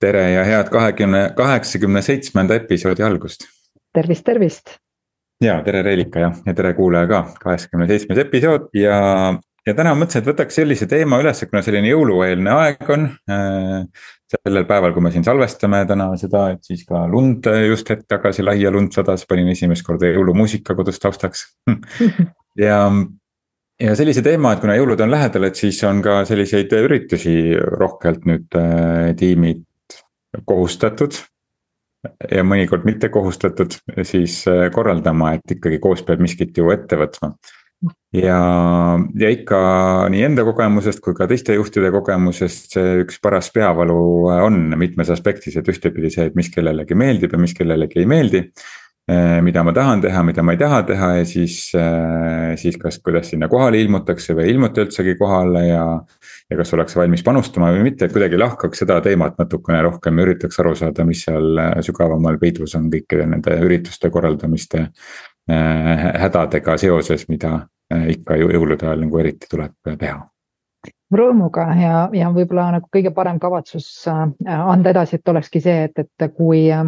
tere ja head kahekümne, kaheksakümne seitsmenda episoodi algust. tervist, tervist. ja tere, Reelika ja, ja tere, kuulaja ka, kaheksakümne seitsmes episood ja, ja täna mõtlesin, et võtaks sellise teema üles, kuna selline jõulueelne aeg on äh,. sellel päeval, kui me siin salvestame täna seda, et siis ka lund just hetk tagasi lahja lund sadas, panin esimest korda jõulumuusika kodus taustaks ja ja sellise teema, et kuna jõulud on lähedal, et siis on ka selliseid üritusi rohkelt nüüd äh, tiimid kohustatud. ja mõnikord mitte kohustatud siis äh, korraldama, et ikkagi koos peab miskit ju ette võtma. ja, ja ikka nii enda kogemusest kui ka teiste juhtide kogemusest see üks paras peavalu äh, on mitmes aspektis, et ühtepidi see, et mis kellelegi meeldib ja mis kellelegi ei meeldi Äh, mida ma tahan teha, mida ma ei taha teha ja siis, siis kas, kuidas sinna kohale ilmutakse või ei ilmuta üldsegi kohale ja. Ja kas ollakse valmis panustama või mitte, et kuidagi lahkaks seda teemat natukene rohkem ja üritaks aru saada, mis seal äh, sügavamal peidus on kõikide nende ürituste korraldamiste. hädadega seoses, mida ikka jõulude ajal nagu eriti tuleb teha rõõmuga ja, ja võib-olla nagu kõige parem kavatsus äh, anda edasi, et olekski see, et, et kui, äh,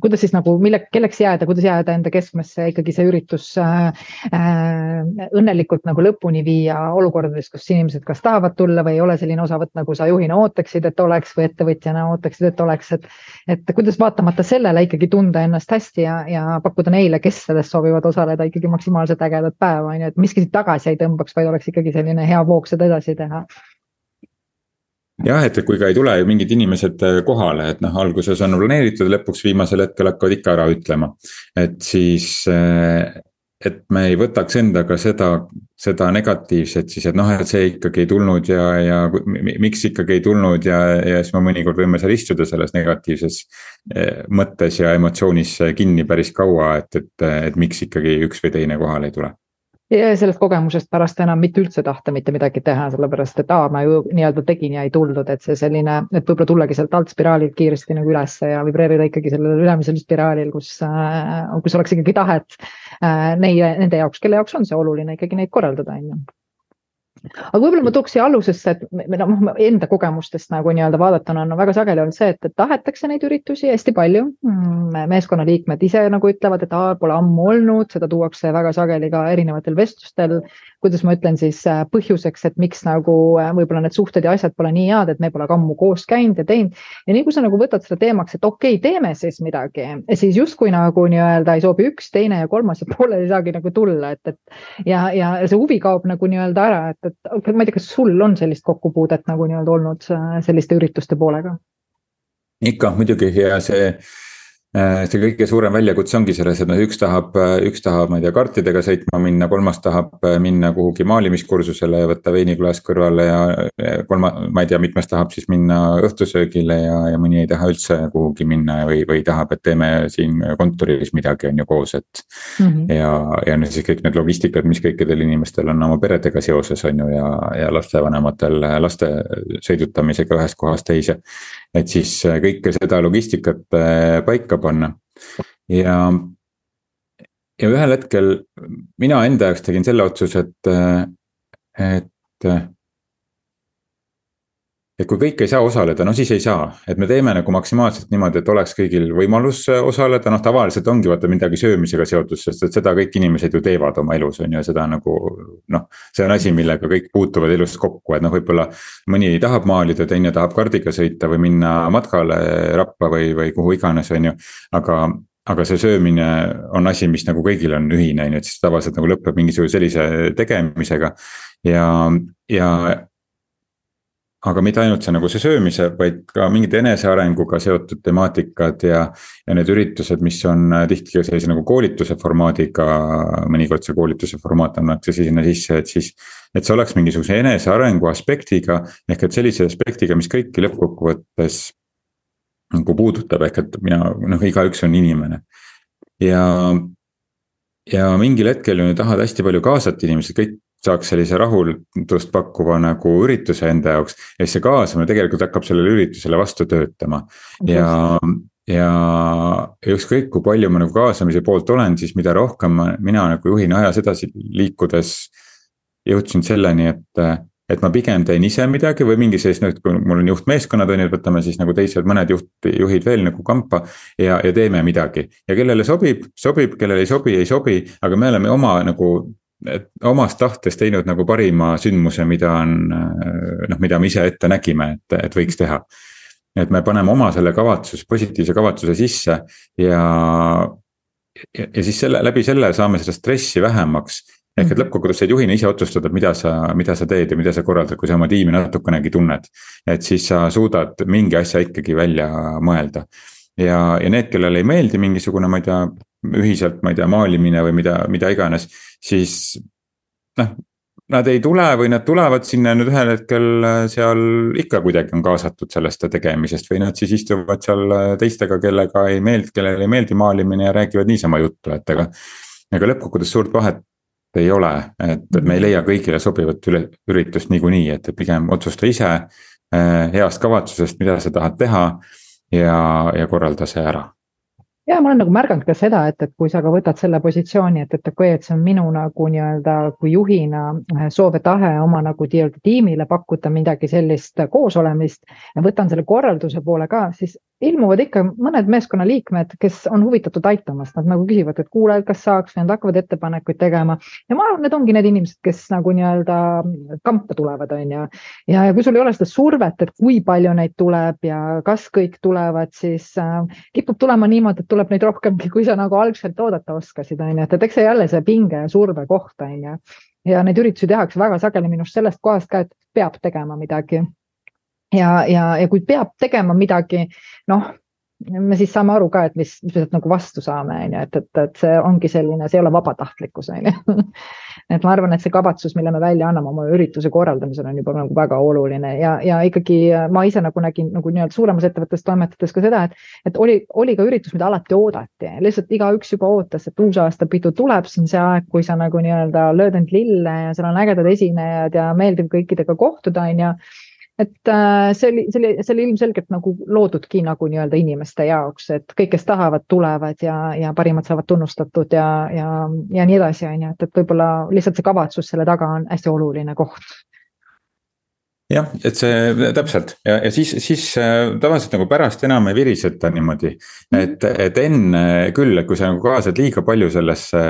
kuidas siis nagu, mille, kelleks jääda, kuidas jääda enda keskmesse ikkagi see üritus äh, äh, õnnelikult nagu lõpuni viia olukordades, kus inimesed kas tahavad tulla või ei ole selline osavõtt, nagu sa juhina ootaksid, et oleks või ettevõtjana ootaksid, et oleks, et. et kuidas vaatamata sellele ikkagi tunda ennast hästi ja, ja pakkuda neile, kes sellest soovivad osaleda, ikkagi maksimaalselt ägedat päeva, on ju, et miski tagasi ei tõmbaks, vaid oleks ikkagi selline hea voog seda edasi teha jah, et kui ka ei tule ju mingid inimesed äh, kohale, et noh, alguses on planeeritud, lõpuks viimasel hetkel hakkavad ikka ära ütlema. et siis, äh, et me ei võtaks endaga seda, seda negatiivset siis, et noh, et see ikkagi ei tulnud ja, ja miks ikkagi ei tulnud ja, ja siis me mõnikord võime seal istuda selles negatiivses äh, mõttes ja emotsioonis kinni päris kaua, et, et, et miks ikkagi üks või teine kohale ei tule ja sellest kogemusest pärast enam mitte üldse tahta mitte midagi teha, sellepärast et aa, ma ju nii-öelda tegin ja ei tuldud, et see selline, et võib-olla tullagi sealt alt spiraalilt kiiresti nagu ülesse ja vibreerida ikkagi sellel ülemisel spiraalil, kus äh,, kus oleks ikkagi tahet äh, neile, nende jaoks, kelle jaoks on see oluline ikkagi neid korraldada, on ju aga võib-olla ma tooks siia alusesse, et noh, enda kogemustest nagu nii-öelda vaadatuna on väga sageli olnud see, et, et tahetakse neid üritusi hästi palju mm,. meeskonnaliikmed ise nagu ütlevad, et aa, pole ammu olnud, seda tuuakse väga sageli ka erinevatel vestlustel kuidas ma ütlen siis äh, põhjuseks, et miks nagu äh, võib-olla need suhted ja asjad pole nii head, et me pole ka ammu koos käinud ja teinud. ja nii kui sa nagu võtad seda teemaks, et okei okay,, teeme siis midagi, siis justkui nagu nii-öelda ei sobi üks, teine ja kolmas ja pooleli ei saagi nagu tulla, et, et. ja, ja see huvi kaob nagu nii-öelda ära, et, et ma ei tea, kas sul on sellist kokkupuudet nagu nii-öelda olnud äh, selliste ürituste poolega? ikka muidugi ja see see kõige suurem väljakutse ongi selles, et noh, üks tahab, üks tahab, ma ei tea, kartidega sõitma minna, kolmas tahab äh, minna kuhugi maalimiskursusele ja võtta veiniklaas kõrvale ja. kolma, ma ei tea, mitmes tahab siis minna õhtusöögile ja, ja mõni ei taha üldse kuhugi minna või, või tahab, et teeme siin kontoris midagi, on ju koos, et mm. -hmm. ja, ja nüüd siis kõik need logistikad, mis kõikidel inimestel on oma peredega seoses, on ju, ja, ja lastevanematel laste sõidutamisega ühest kohast teise et siis äh, kõike seda logistikat äh, paika panna ja. ja ühel hetkel mina enda jaoks tegin selle otsuse, et, äh, et et kui kõik ei saa osaleda, no siis ei saa, et me teeme nagu maksimaalselt niimoodi, et oleks kõigil võimalus äh, osaleda, noh tavaliselt ongi vaata midagi söömisega seotud, sest et seda kõik inimesed ju teevad oma elus on ju, seda nagu. noh, see on asi, millega kõik puutuvad elus kokku, et noh, võib-olla mõni tahab maalida, teine tahab kardiga sõita või minna matkale Rapla või, või kuhu iganes, on ju, aga aga see söömine on asi, mis nagu kõigil on ühine, on ju, et siis tavaliselt nagu lõpeb mingisuguse sellise tegemisega. ja, ja aga mitte ainult see nagu see söömise, vaid ka mingid enesearenguga seotud temaatikad ja. ja need üritused, mis on äh, tihti ka sellise nagu koolituse formaadiga, mõnikord see koolituse formaat annakse sinna sisse, et siis. et see oleks mingisuguse enesearengu aspektiga, ehk et sellise aspektiga, mis kõiki lõppkokkuvõttes. nagu puudutab, ehk et mina, noh, igaüks on inimene ja ja mingil hetkel ju tahad hästi palju kaasata inimesi, kõik saaks sellise rahuldust pakkuva nagu ürituse enda jaoks. ja siis see kaasamine tegelikult hakkab sellele üritusele vastu töötama ja, ja ükskõik kui palju ma nagu kaasamise poolt olen, siis mida rohkem ma, mina nagu juhin ajas edasi liikudes. jõudsin selleni, et, et ma pigem teen ise midagi või mingi sellist, noh, et kui mul on juhtmeeskonnad on ju, võtame siis nagu teised mõned juht, juhid veel nagu kampa. ja, ja teeme midagi ja kellele sobib, sobib, kellele ei sobi, ei sobi, aga me oleme oma nagu et omast tahtest teinud nagu parima sündmuse, mida on noh, mida me ise ette nägime, et, et võiks teha. et me paneme oma selle kavatsuse, positiivse kavatsuse sisse ja, ja, ja siis selle läbi selle saame seda stressi vähemaks ehk et mhm. lõppkokkuvõttes saad juhina ise otsustada, mida sa, mida sa teed ja mida sa korraldad, kui sa oma tiimi natukenegi tunned. et siis sa suudad mingi asja ikkagi välja mõelda. ja, ja need, kellele ei meeldi mingisugune, ma ei tea, ühiselt, ma ei tea, maalimine või mida, mida iganes, siis noh. Nad ei tule või nad tulevad sinna nüüd ühel hetkel seal ikka kuidagi on kaasatud sellest tegemisest või nad siis istuvad seal teistega, kellega ei meeldi, kellele ei meeldi maalimine ja räägivad niisama juttu, et ega. ega lõppkokkuvõttes suurt vahet ei ole, et, me ei leia kõigile sobivat üle, üritust niikuinii, et pigem otsusta ise eh, heast kavatsusest, mida sa tahad teha ja, ja korralda see ära ja ma olen nagu märganud ka seda, et, et kui sa ka võtad selle positsiooni, et, et okei okay,, et see on minu nagu nii-öelda kui juhina eh, soov ja tahe oma nagu tiimile pakkuda midagi sellist koosolemist ja võtan selle korralduse poole ka, siis ilmuvad ikka mõned meeskonnaliikmed, kes on huvitatud aitamast, nad nagu küsivad, et kuule, kas saaks või nad hakkavad ettepanekuid tegema. ja ma arvan, need ongi need inimesed, kes nagu nii-öelda kampa tulevad, on ju. ja, ja kui sul ei ole seda survet, et kui palju neid tuleb ja kas kõik tulevad, siis äh, kipub tulema niimoodi, et tuleb neid rohkemgi, kui sa nagu algselt oodata oskasid, on ju, et, et eks see jälle see pinge ja surve koht, on ju. ja neid üritusi tehakse väga sageli minu arust sellest kohast ka, et peab tegema midagi ja, ja, ja kui peab tegema midagi, noh, me siis saame aru ka, et mis, mis me sealt nagu vastu saame, on ju, et, et, et see ongi selline, see ei ole vabatahtlikkus, on ju. et ma arvan, et see kavatsus, mille me välja anname oma ürituse korraldamisel on juba nagu väga oluline ja, ja ikkagi ma ise nagu nägin nagu nii-öelda suuremas ettevõttes toimetades ka seda, et, et oli, oli ka üritus, mida alati oodati, lihtsalt igaüks juba ootas, et uusaastapidu tuleb, see on see aeg, kui sa nagu nii-öelda lööd end lille ja seal on ägedad esinejad ja meeldib kõikidega kohtuda, on ju et äh, see oli, see oli, see oli ilmselgelt nagu loodudki nagu nii-öelda inimeste jaoks, et kõik, kes tahavad, tulevad ja, ja parimad saavad tunnustatud ja, ja, ja nii edasi, on ju, et, et võib-olla lihtsalt see kavatsus selle taga on hästi oluline koht. Jah, et see täpselt. Ja, ja siis, siis äh, tavaliselt nagu pärast enam ei viriseta niimoodi. et, et enne küll, et kui sa nagu kaasad liiga palju sellesse,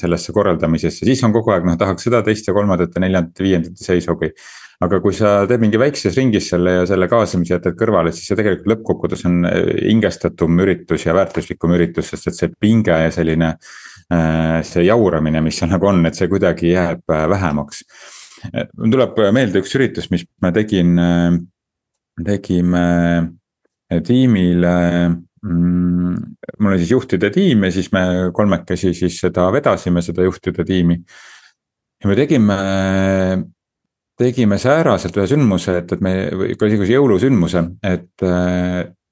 sellesse korraldamisesse, siis on kogu aeg noh, tahaks seda, teist ja kolmandat ja neljandat ja viiendat ja see ei sobi aga kui sa teed mingi väikses ringis selle ja selle kaasamise jätad kõrvale, siis see tegelikult lõppkokkuvõttes on äh, hingestatum üritus ja väärtuslikum üritus, sest et see pinge ja selline. Äh, see jauramine, mis seal nagu on, et see kuidagi jääb äh, vähemaks. mul tuleb meelde üks üritus, mis ma tegin, tegime tiimile mm, mul oli siis juhtide tiim ja siis me kolmekesi siis seda vedasime, seda juhtide tiimi. ja me tegime tegime sääraselt ühe sündmuse, et, et me, niisuguse jõulusündmuse, et.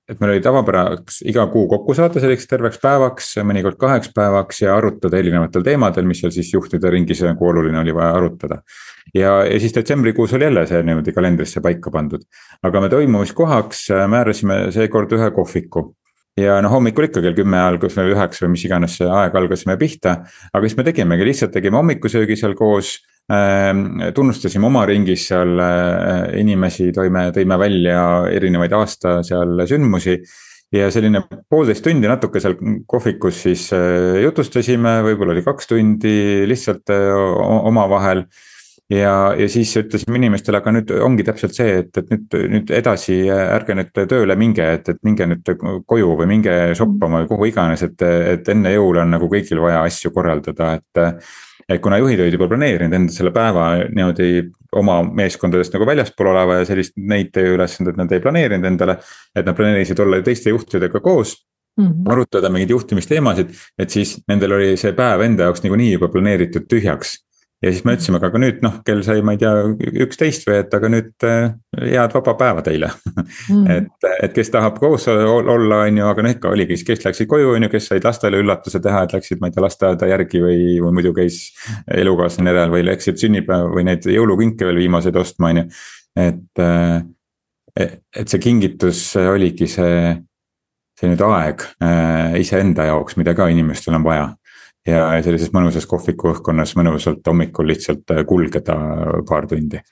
et meil oli tavapäraks iga kuu kokku saada selliseks terveks päevaks, mõnikord kaheks päevaks ja arutada erinevatel teemadel, mis seal siis juhtide ringis nagu oluline oli vaja arutada. ja, ja siis detsembrikuus oli jälle see niimoodi kalendrisse paika pandud. aga me toimumiskohaks määrasime seekord ühe kohviku ja noh, hommikul ikka kell kümme ajal, kus meil üheksa või mis iganes see aeg algasime pihta. aga siis me tegimegi, lihtsalt tegime hommikusöögi seal koos tunnustasime oma ringis seal äh, inimesi, toime, tõime välja erinevaid aasta seal sündmusi. ja selline poolteist tundi natuke seal kohvikus siis äh, jutustasime, võib-olla oli kaks tundi lihtsalt äh, omavahel ja, ja siis ütlesime inimestele, aga nüüd ongi täpselt see, et, et nüüd, nüüd edasi ärge nüüd tööle minge, et, et minge nüüd koju või minge shoppama või kuhu iganes, et, et enne jõule on nagu kõigil vaja asju korraldada, et et kuna juhid olid juba planeerinud enda selle päeva niimoodi oma meeskondadest nagu väljaspool oleva ja sellist neid tööülesandeid nad ei planeerinud endale. et nad planeerisid olla teiste juhtidega koos mm. -hmm. arutada mingeid juhtimisteemasid, et siis nendel oli see päev enda jaoks niikuinii juba planeeritud tühjaks ja siis me ütlesime, aga nüüd noh, kell sai, ma ei tea, üksteist või et aga nüüd äh, head vaba päeva teile. Mm.. et, et kes tahab koos olla, on ju, aga noh, ikka oligi, kes läksid koju, on ju, kes said lastele üllatuse teha, et läksid, ma ei tea, lasteaeda järgi või, või muidu käis elukaaslane järel või läksid sünnipäeva või neid jõulukinke veel viimaseid ostma, on ju. et, äh, et see kingitus oligi see, see nüüd aeg äh, iseenda jaoks, mida ka inimestel on vaja ja sellises mõnusas kohviku õhkkonnas mõnusalt hommikul lihtsalt äh, kulgeda paar tundi.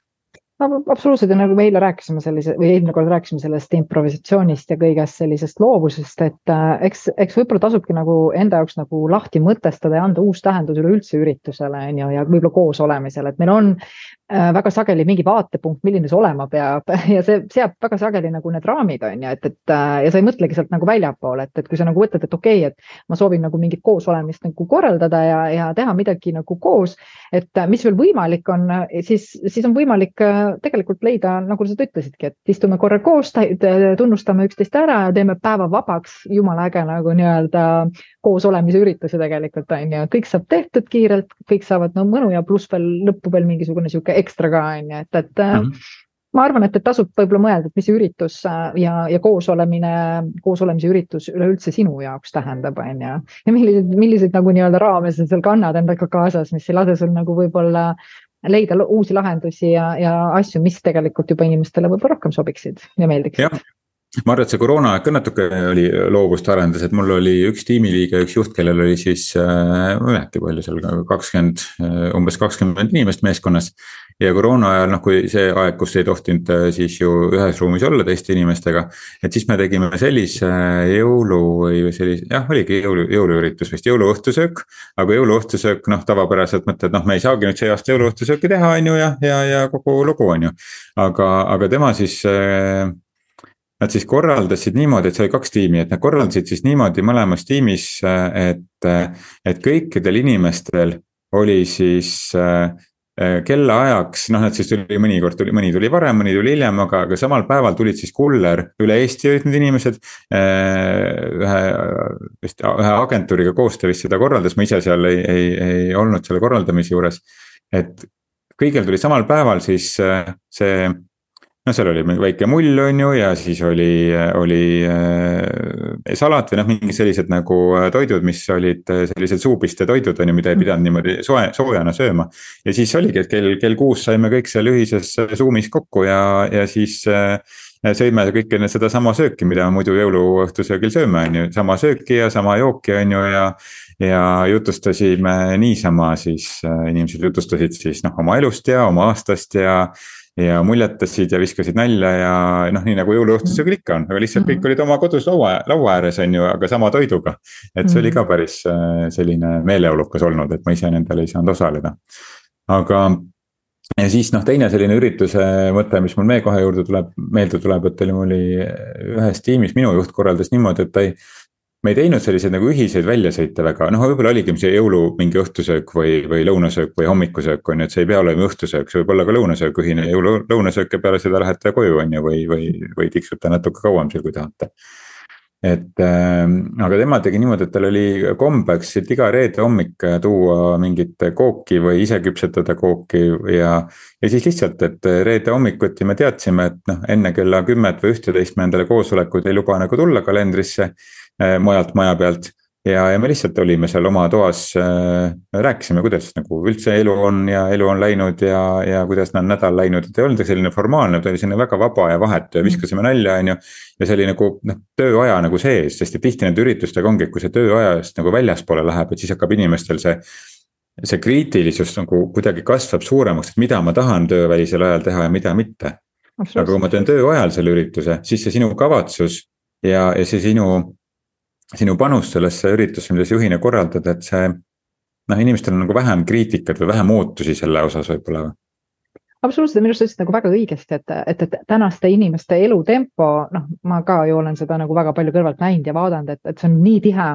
No absoluutselt. Ja nagu me eile rääkisime sellise või eelmine kord rääkisime sellest improvisatsioonist ja kõigest sellisest loovusest, et äh, eks, eks võib-olla tasubki nagu enda jaoks nagu lahti mõtestada ja anda uus tähendus üleüldse üritusele on ju ja võib-olla koos olemisele, et meil on väga sageli mingi vaatepunkt, milline see olema peab. Ja see seab väga sageli nagu need raamid on ju, et, et äh, ja sa ei mõtlegi sealt nagu väljapoole, et, et kui sa nagu mõtled, et okei okay,, et ma soovin nagu mingit koosolemist nagu korraldada ja, ja teha midagi nagu koos, et äh, mis veel võimalik on, siis, siis on võimalik äh, tegelikult leida, nagu sa ütlesidki, et istume korra koos, tunnustame üksteist ära ja teeme päeva vabaks, jumala äge nagu nii-öelda koos olemise ürituse tegelikult on ju, kõik saab tehtud kiirelt, kõik saavad no mõnu ja pluss veel lõppu veel mingisugune sihuke ekstra ka on ju, et, et mm. -hmm ma arvan, et, et tasub võib-olla mõelda, et mis see üritus äh, ja, ja koosolemine, koosolemise üritus üleüldse sinu jaoks tähendab, on ju. ja milliseid, milliseid nagu nii-öelda raame sa seal kannad endaga kaasas, mis ei lase sul nagu võib-olla leida uusi lahendusi ja, ja asju, mis tegelikult juba inimestele võib-olla rohkem sobiksid ja meeldiksid ma arvan, et see koroonaaeg ka natuke oli loovust arendas, et mul oli üks tiimiliige, üks juht, kellel oli siis äh,, ma ei mäleta palju seal, kakskümmend, äh, umbes kakskümmend inimest meeskonnas. ja koroona ajal, noh, kui see aeg, kus ei tohtinud äh, siis ju ühes ruumis olla teiste inimestega. et siis me tegime sellise jõulu või sellise, jah, oligi jõulu, jõuluüritus vist, jõuluõhtusöök. aga jõuluõhtusöök, noh, tavapäraselt mõtled, noh, me ei saagi nüüd see aasta jõuluõhtusööki teha, on ju, ja, ja, ja kogu lugu, on ju. aga, aga tema siis äh, Nad siis korraldasid niimoodi, et see oli kaks tiimi, et nad korraldasid siis niimoodi mõlemas tiimis, et, et kõikidel inimestel oli siis äh, kellaajaks, noh, nad siis tuli mõnikord tuli, mõni tuli varem, mõni tuli hiljem, aga, aga samal päeval tulid siis kuller, üle Eesti olid need inimesed. Äh, ühe, vist ühe agentuuriga koos ta vist seda korraldas, ma ise seal ei, ei, ei olnud selle korraldamise juures. et kõigil tuli samal päeval siis äh, see no seal oli väike mull, on ju, ja siis oli, oli äh, salat või noh, mingid sellised nagu äh, toidud, mis olid äh, sellised suupiste toidud, on ju, mida ei pidanud niimoodi soe, soojana sööma. ja siis oligi, et kell, kell kuus saime kõik seal ühises Zoom'is kokku ja, ja siis sõime kõike sedasama sööki, mida muidu jõuluõhtusöögil sööme, on ju, sama sööki ja sama jooki, on ju, ja. ja jutustasime niisama siis, inimesed jutustasid siis noh, oma elust ja oma aastast ja ja muljetasid ja viskasid nalja ja noh, nii nagu jõuluõhtusöögil ikka on, aga lihtsalt kõik mhm. olid oma kodus laua, laua ääres on ju, aga sama toiduga. et see oli ka mhm. päris äh, selline meeleolukas olnud, et ma ise nendel ei saanud osaleda. aga ja siis noh, teine selline ürituse mõte, mis mul meie kohe juurde tuleb, meelde tuleb, et oli, mul oli ühes tiimis, minu juht korraldas niimoodi, et ta ei me ei teinud selliseid nagu ühiseid väljasõite väga, noh, võib-olla oligi see jõulu mingi õhtusöök või, või lõunasöök või hommikusöök on ju, et see ei pea olema õhtusöök, see võib olla ka lõunasöök, ühine jõulu, lõunasöök ja peale seda lähete koju, on ju, või, või, või tiksute natuke kauem seal, kui tahate. et äh, aga tema tegi niimoodi, et tal oli kombeks, et iga reede hommik tuua mingit kooki või ise küpsetada kooki ja. ja siis lihtsalt, et reede hommikuti me teadsime, et noh, enne kella kümmet või ühteteist me endale koosolekuid ei luba nagu tulla kalendrisse mujalt maja pealt. ja, ja me lihtsalt olime seal oma toas äh,, rääkisime, kuidas nagu üldse elu on ja elu on läinud ja, ja kuidas on nädal läinud, et ei olnud selline formaalne, ta oli selline väga vaba ja vahetu ja viskasime nalja, on ju. ja see oli nagu noh, tööaja nagu sees, sest et tihti nende üritustega ongi, et kui see tööajast nagu väljaspoole läheb, et siis hakkab inimestel see see kriitilisus nagu kuidagi kasvab suuremaks, et mida ma tahan töövälisel ajal teha ja mida mitte. aga kui ma teen töö ajal selle ürituse, siis see sinu kavatsus ja, ja see sinu sinu panus sellesse üritusse, mida sa juhina korraldad, et see. noh, inimestel on nagu vähem kriitikat või vähem ootusi selle osas võib-olla või? absoluutselt, minu arust sa ütlesid nagu väga õigesti, et, et, et tänaste inimeste elutempo, noh, ma ka ju olen seda nagu väga palju kõrvalt näinud ja vaadanud, et, et see on nii tihe.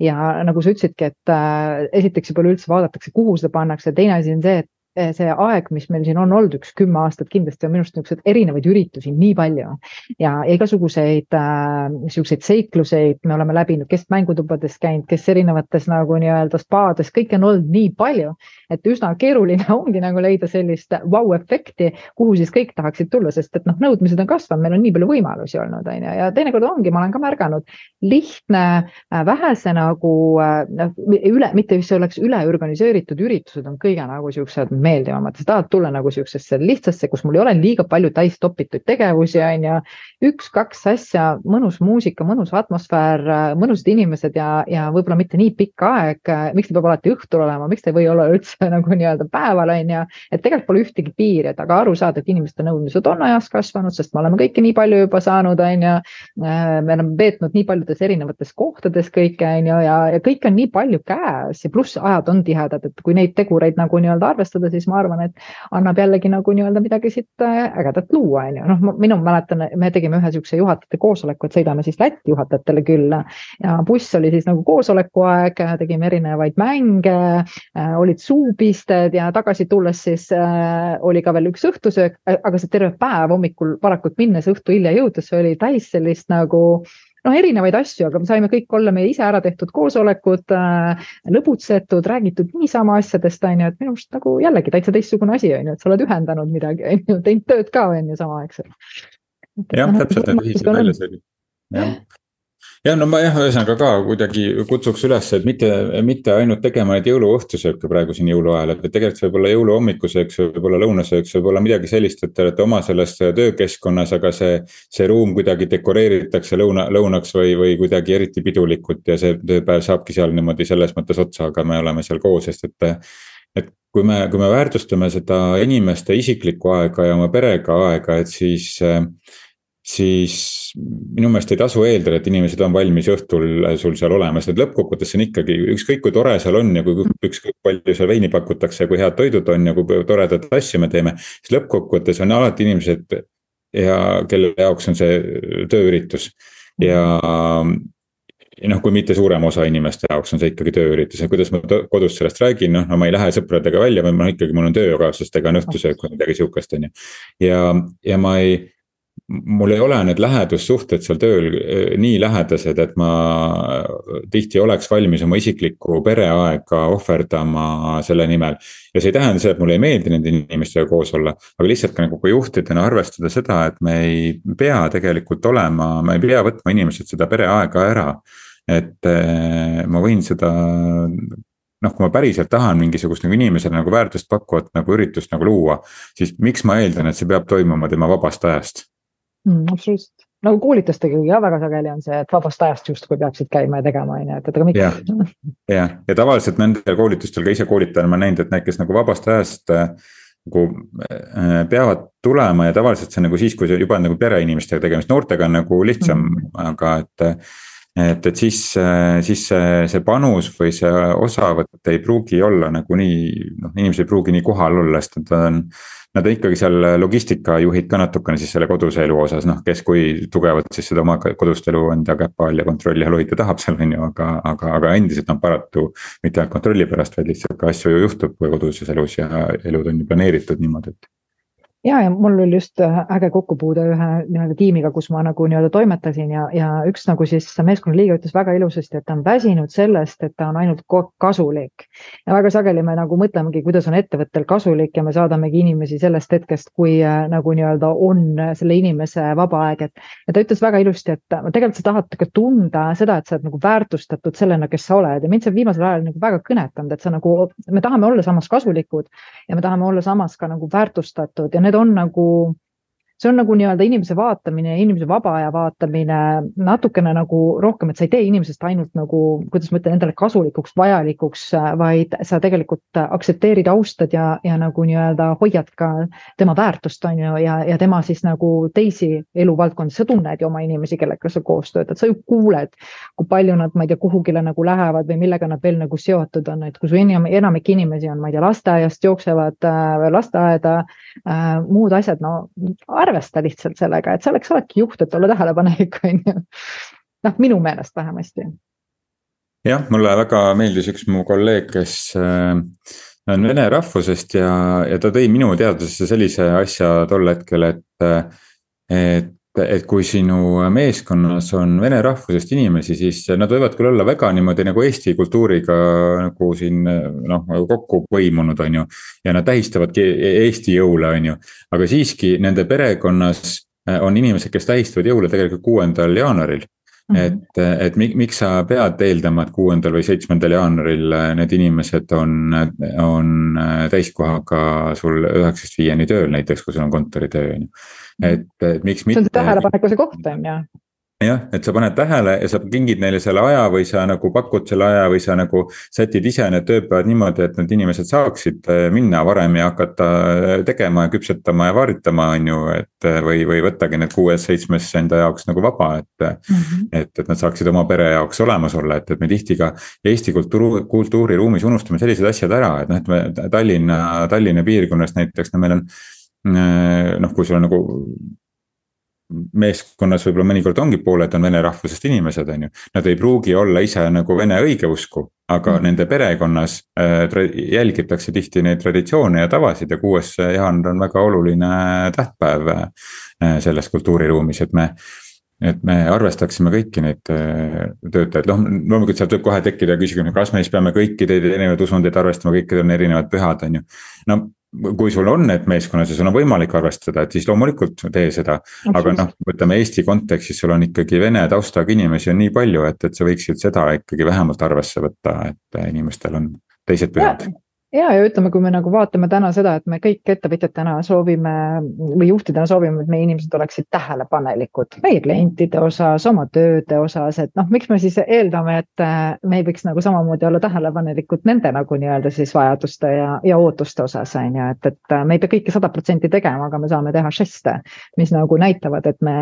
ja nagu sa ütlesidki, et äh, esiteks juba üleüldse vaadatakse, kuhu seda pannakse, teine asi on see, et see aeg, mis meil siin on olnud, üks kümme aastat kindlasti on minu arust niisuguseid erinevaid üritusi nii palju. Ja igasuguseid äh, niisuguseid seikluseid me oleme läbinud, kes mängutubades käinud, kes erinevates nagu nii-öelda spaades, kõike on olnud nii palju, et üsna keeruline ongi nagu leida sellist vau-efekti, kuhu siis kõik tahaksid tulla, sest et noh, nõudmised on kasvanud, meil on nii palju võimalusi olnud, on ju, ja teinekord ongi, ma olen ka märganud, lihtne, äh, vähese nagu äh, noh, üle, mitte see oleks üleorganiseeritud üritused on kõige nagu siuksed meeldivamad, sa tahad tulla nagu siuksesse lihtsasse, kus mul ei ole liiga palju täis topitud tegevusi, on ju. üks-kaks asja, mõnus muusika, mõnus atmosfäär, mõnusad inimesed ja, ja võib-olla mitte nii pikk aeg. miks ta peab alati õhtul olema, miks ta ei või olla üldse nagu nii-öelda päeval, on ju. et tegelikult pole ühtegi piiri, et aga aru saada, et inimeste nõudmised on ajas kasvanud, sest me oleme kõike nii palju juba saanud, on ju. me oleme veetnud nii paljudes erinevates kohtades kõike, on ju, ja, ja kõike on nii palju käes ja pluss ajad on tihedad, et kui neid tegureid nagu nii-öelda arvestada, siis ma arvan, et annab jällegi nagu nii-öelda midagi siit äh, ägedat luua, on ju. noh, minu mäletan, me tegime ühe sihukese juhatajate koosoleku, et sõidame siis Lätti juhatajatele külla ja buss oli siis nagu koosoleku aeg, tegime erinevaid mänge äh,, olid suupisted ja tagasi tulles siis äh, oli ka veel üks õhtusöök, aga see terve päev hommikul varakult minnes, õhtu hilja jõudes oli täis sellist nagu noh, erinevaid asju, aga me saime kõik olla meie ise ära tehtud koosolekud äh,, lõbutsetud, räägitud niisama asjadest, on ju, et minu arust nagu jällegi täitsa teistsugune asi, on ju, et sa oled ühendanud midagi, on ju, teinud tööd ka, on ju, samaaegselt. jah, täpselt, need ühised väljasõidud, jah ja no ma jah, ühesõnaga ka kuidagi kutsuks üles, et mitte, mitte ainult tegema neid jõuluõhtusööke praegu siin jõuluajal, et tegelikult see võib olla jõuluhommikusööks, võib olla lõunasööks, võib olla midagi sellist, et te olete oma selles töökeskkonnas, aga see. see ruum kuidagi dekoreeritakse lõuna, lõunaks või, või kuidagi eriti pidulikult ja see tööpäev saabki seal niimoodi selles mõttes otsa, aga me oleme seal koos, sest et et kui me, kui me väärtustame seda inimeste isiklikku aega ja oma perega aega, et siis siis minu meelest ei tasu eeldada, et inimesed on valmis õhtul sul seal olema, sest et lõppkokkuvõttes on ikkagi ükskõik kui tore seal on ja kui ükskõik palju seal veini pakutakse ja kui head toidud on ja kui toredat asju me teeme. siis lõppkokkuvõttes on alati inimesed ja kelle jaoks on see tööüritus ja ja noh, kui mitte suurema osa inimeste jaoks on see ikkagi tööüritus ja kuidas ma kodus sellest räägin, noh, no ma ei lähe sõpradega välja, või ma ikkagi, mul on töökaaslastega on õhtusöök või midagi sihukest, on ju. ja, ja ma ei mul ei ole need lähedussuhted seal tööl eh, nii lähedased, et ma tihti oleks valmis oma isiklikku pereaega ohverdama selle nimel. ja see ei tähenda seda, et mulle ei meeldi nende inimestega koos olla, aga lihtsalt ka nagu ka juhtidena arvestada seda, et me ei pea tegelikult olema, me ei pea võtma inimeselt seda pereaega ära. et eh, ma võin seda noh, kui ma päriselt tahan mingisugust nagu inimesele nagu väärtust pakkuvat nagu üritust nagu luua, siis miks ma eeldan, et see peab toimuma tema vabast ajast mm,. absoluutselt, nagu koolitustega ja väga sageli on see, et vabast ajast justkui peaksid käima ja tegema, on ju, et, et aga miks. jah, ja, ja tavaliselt nendel koolitustel ka ise koolitajana ma näinud, et need, kes nagu vabast ajast äh, nagu äh, peavad tulema ja tavaliselt see on nagu siis, kui juba nagu pereinimestega tegemist, noortega on nagu lihtsam mm, -hmm. aga et. Et, et siis, siis see, see panus või see osavõtt ei pruugi olla nagu nii, noh, inimesed ei pruugi nii kohal olla, sest nad on Nad on ikkagi seal logistikajuhid ka natukene siis selle koduse elu osas, noh, kes kui tugevalt siis seda oma kodust elu enda käpa all ja kontrolli all hoida tahab seal, on ju, aga, aga, aga endiselt on paratu. mitte ainult kontrolli pärast, vaid lihtsalt ka asju ju juhtub koduses elus ja elud on ju planeeritud niimoodi, et ja, ja mul oli just äh, äge kokkupuude ühe nii-öelda tiimiga, kus ma nagu nii-öelda toimetasin ja, ja üks nagu siis meeskonnaliige ütles väga ilusasti, et ta on väsinud sellest, et ta on ainult kasulik. ja väga sageli me nagu mõtlemegi, kuidas on ettevõttel kasulik ja me saadamegi inimesi sellest hetkest, kui äh, nagu nii-öelda on selle inimese vaba aeg, et. ja ta ütles väga ilusti, et tegelikult sa tahad ka tunda seda, et sa oled nagu väärtustatud sellena, kes sa oled ja mind see viimasel ajal nagu väga kõnetanud, et sa nagu, me tahame olla samas kasulikud ja me tahame olla samas ka nagu väärtustatud ja need need on nagu see on nagu nii-öelda inimese vaatamine, inimese vaba aja vaatamine natukene nagu rohkem, et sa ei tee inimesest ainult nagu, kuidas ma ütlen, endale kasulikuks, vajalikuks, vaid sa tegelikult aktsepteerid, austad ja, ja nagu nii-öelda hoiad ka tema väärtust, on ju, ja, ja tema siis nagu teisi eluvaldkondi, sa tunned ju oma inimesi, kellega sa koos töötad, sa ju kuuled, kui palju nad, ma ei tea, kuhugile nagu lähevad või millega nad veel nagu seotud on, et kui su enamik inimesi on, ma ei tea, lasteaiast jooksevad äh, lasteaeda äh,, muud asjad, no arvesta arvesta lihtsalt sellega, et selleks oledki juht, et olla tähelepanelik, on ju. noh, minu meelest vähemasti. jah, mulle väga meeldis üks mu kolleeg, kes äh, on vene rahvusest ja, ja ta tõi minu teadvusesse sellise asja tol hetkel, et, et et kui sinu meeskonnas on vene rahvusest inimesi, siis nad võivad küll olla väga niimoodi nagu eesti kultuuriga nagu siin noh, kokku põimunud, on ju. ja nad tähistavadki Eesti jõule, on ju, aga siiski nende perekonnas on inimesed, kes tähistavad jõule tegelikult kuuendal jaanuaril Mm -hmm. et, et miks sa pead eeldama, et kuuendal või seitsmendal jaanuaril need inimesed on, on täiskohaga sul üheksast viieni tööl näiteks, kui sul on kontoritöö on ju. Et, et miks mitte. see on see tähelepanekuse koht on ju jah, et sa paned tähele ja sa kingid neile selle aja või sa nagu pakud selle aja või sa nagu sätid ise need tööpäevad niimoodi, et need inimesed saaksid äh, minna varem ja hakata äh, tegema ja küpsetama ja vaaritama, on ju, et äh, või, või võttagi need kuues-seitsmes enda jaoks nagu vaba, et mm. -hmm. et, et nad saaksid oma pere jaoks olemas olla, et, et me tihti ka Eesti kultuuri, kultuuriruumis unustame sellised asjad ära, et noh, et me Tallinna, Tallinna piirkonnas näiteks, no meil on noh, kui sul on nagu meeskonnas võib-olla mõnikord ongi pooled on vene rahvusest inimesed, on ju. Nad ei pruugi olla ise nagu vene õigeusku, aga mm. nende perekonnas äh, jälgitakse tihti neid traditsioone ja tavasid ja kuues jaanuar on väga oluline tähtpäev äh, selles kultuuriruumis, et me et me arvestaksime kõiki neid äh, töötajaid, noh loomulikult sealt võib kohe tekkida küsimus, kas me siis peame kõiki neid erinevaid usundeid arvestama, kõikidel on erinevad pühad, on ju. no kui sul on need meeskonnas ja sul on võimalik arvestada, et siis loomulikult tee seda. aga noh, võtame Eesti kontekstis, sul on ikkagi vene taustaga inimesi on nii palju, et, et sa võiksid seda ikkagi vähemalt arvesse võtta, et inimestel on teised pühad ja, ja ütleme, kui me nagu vaatame täna seda, et me kõik ettevõtjatena soovime või juhtidena soovime, et meie inimesed oleksid tähelepanelikud meie klientide osas, oma tööde osas, et noh, miks me siis eeldame, et äh, me ei võiks nagu samamoodi olla tähelepanelikud nende nagu nii-öelda siis vajaduste ja, ja ootuste osas on ju, et, et äh, me ei pea kõike sada protsenti tegema, aga me saame teha žeste, mis nagu näitavad, et me,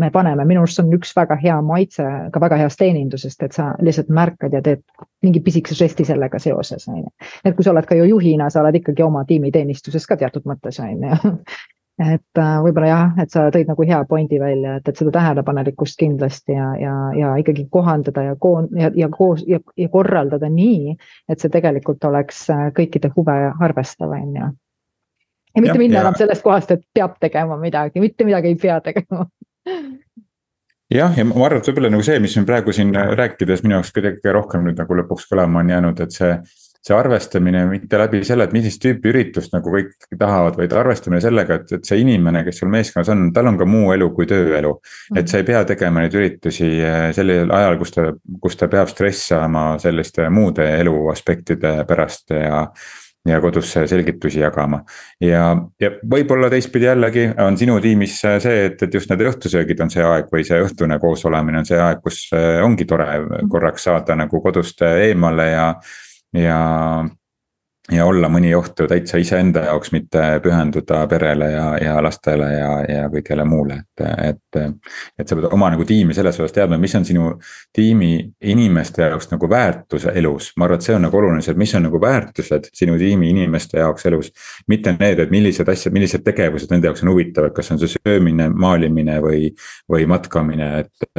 me paneme, minu arust on üks väga hea maitse ka väga heast teenindusest, et sa lihtsalt märkad ja teed mingi pisikese žesti sellega seoses on ju. et kui sa oled ka ju juhina, sa oled ikkagi oma tiimi teenistuses ka teatud mõttes on ju et äh, võib-olla jah, et sa tõid nagu hea pointi välja, et, et seda tähelepanelikkust kindlasti ja, ja, ja ikkagi kohandada ja koon- ja, ja koos ja, ja korraldada nii, et see tegelikult oleks äh, kõikide huve arvestav, on ju. ja mitte minna enam sellest kohast, et peab tegema midagi, mitte midagi ei pea tegema jah, ja ma arvan, et võib-olla nagu see, mis me praegu siin rääkides minu jaoks kõige rohkem nüüd nagu lõpuks kõlama on jäänud, et see. See arvestamine mitte läbi selle, et millist tüüpi üritust nagu kõik tahavad, vaid arvestamine sellega, et, et see inimene, kes sul meeskonnas on, tal on ka muu elu kui tööelu. et sa ei pea tegema neid üritusi eh, sellisel ajal, kus ta, kus ta peab stressama selliste muude elu aspektide pärast ja ja kodus selgitusi jagama. ja, ja võib-olla teistpidi jällegi on sinu tiimis see, et, et just need õhtusöögid on see aeg või see õhtune koosolemine on see aeg, kus eh, ongi tore korraks saada nagu kodust eemale ja, ja ja olla mõni ohtu täitsa iseenda jaoks, mitte pühenduda perele ja, ja lastele ja, ja kõigele muule, et, et. et sa pead oma nagu tiimi selles osas teadma, mis on sinu tiimi inimeste jaoks nagu väärtus elus. ma arvan, et see on nagu oluline, et mis on nagu väärtused sinu tiimi inimeste jaoks elus. mitte need, et millised asjad, millised tegevused nende jaoks on huvitavad, kas on see söömine, maalimine või, või matkamine, et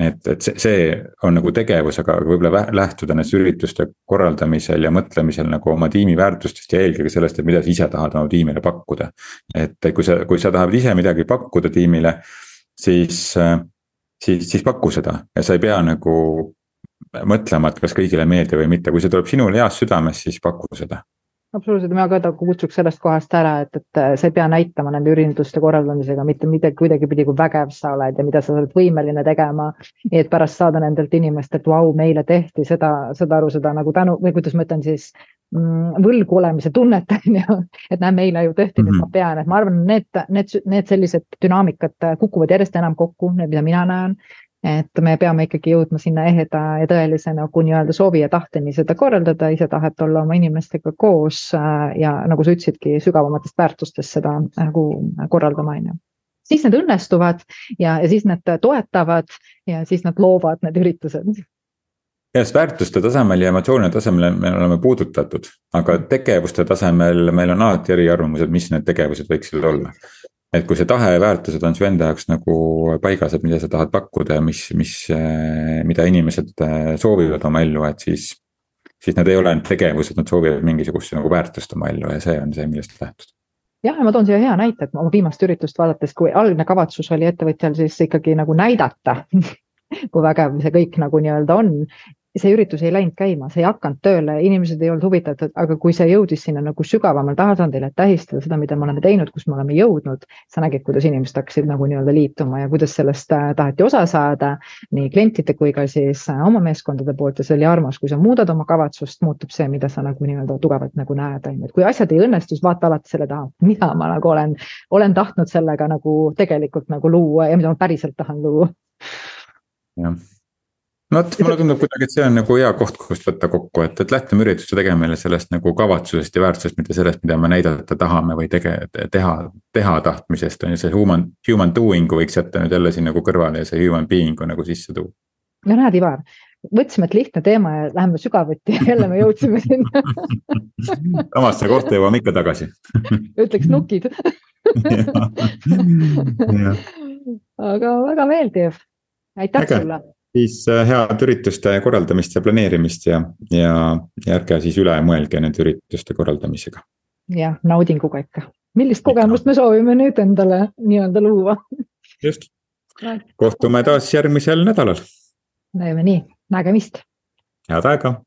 et, et see, see on nagu tegevus, aga võib-olla lähtuda nendest ürituste korraldamisel ja mõtlemisel nagu oma tiimi väärtustest ja eelkõige sellest, et mida sa ise tahad oma tiimile pakkuda. et kui sa, kui sa tahad ise midagi pakkuda tiimile, siis, siis, siis paku seda ja sa ei pea nagu mõtlema, et kas kõigile meeldib või mitte, kui see tuleb sinule heast südamest, siis paku seda absoluutselt, mina ka kutsuks sellest kohast ära, et, et sa ei pea näitama nende ürituste korraldamisega mitte midagi kuidagipidi, kui vägev sa oled ja mida sa oled võimeline tegema. et pärast saada nendelt inimestelt, vau, meile tehti seda, saad aru, seda nagu tänu või kuidas ma ütlen siis mm, võlgu olemise tunnet on ju, et näe, meile ju tehti mm, -hmm. nüüd ma pean, et ma arvan, need, need, need sellised dünaamikad kukuvad järjest enam kokku, need, mida mina näen et me peame ikkagi jõudma sinna eheda ja tõelise nagu nii-öelda soovi ja tahteni seda korraldada, ise tahet olla oma inimestega koos äh, ja nagu sa ütlesidki, sügavamatest väärtustest seda nagu korraldama, on ju. siis need õnnestuvad ja, ja siis need toetavad ja siis nad loovad need üritused ja sest väärtuste tasemel ja emotsioonide tasemel me oleme puudutatud, aga tegevuste tasemel meil on alati eriarvamused, mis need tegevused võiksid olla et kui see tahe ja väärtused on su enda jaoks nagu paigas, et mida sa tahad pakkuda ja mis, mis, eh, mida inimesed eh, soovivad oma ellu, et siis. siis nad ei ole ainult tegevused, nad soovivad mingisugust nagu väärtust oma ellu ja see on see, millest lähtuda jah, ja ma toon siia hea näite, et oma viimast üritust vaadates, kui algne kavatsus oli ettevõtjal siis ikkagi nagu näidata kui vägev see kõik nagu nii-öelda on. See üritus ei läinud käima, see ei hakanud tööle, inimesed ei olnud huvitatud, aga kui see jõudis sinna nagu sügavamal tasandil, et tähistada seda, mida me oleme teinud, kus me oleme jõudnud. sa nägid, kuidas inimesed hakkasid nagu nii-öelda liituma ja kuidas sellest äh, taheti osa saada nii klientide kui ka siis äh, oma meeskondade poolt ja see oli armas, kui sa muudad oma kavatsust, muutub see, mida sa nagu nii-öelda tugevalt nagu näed, on ju, et kui asjad ei õnnestu, siis vaata alati selle taha, mida ma nagu olen, olen tahtnud sellega nagu tegelikult nagu luua ja mida ma päriselt tahan luua. jah no vot, mulle tundub kuidagi, et see on nagu hea koht, kust võtta kokku, et, et lähtume ürituste tegemine sellest nagu kavatsusest ja väärtusest, mitte sellest, mida me näidata tahame või tege-, teha, teha tahtmisest on ju, see human, human doing'u võiks jätta nüüd jälle siin nagu kõrvale ja see human being'u nagu sisse tuua. no näed, Ivar, mõtlesime, et lihtne teema ja läheme sügavuti ja jälle me jõudsime sinna. Samasse kohta jõuame ikka tagasi. Ütleks nukid. Aga väga meeldiv, aitäh Äge. sulle siis äh, head ürituste korraldamist ja planeerimist ja, ja, ja ärge siis üle mõelge nende ürituste korraldamisega. jah, naudinguga ikka. millist kogemust me soovime nüüd endale nii-öelda luua? just, kohtume taas järgmisel nädalal. näeme nii, nägemist. head aega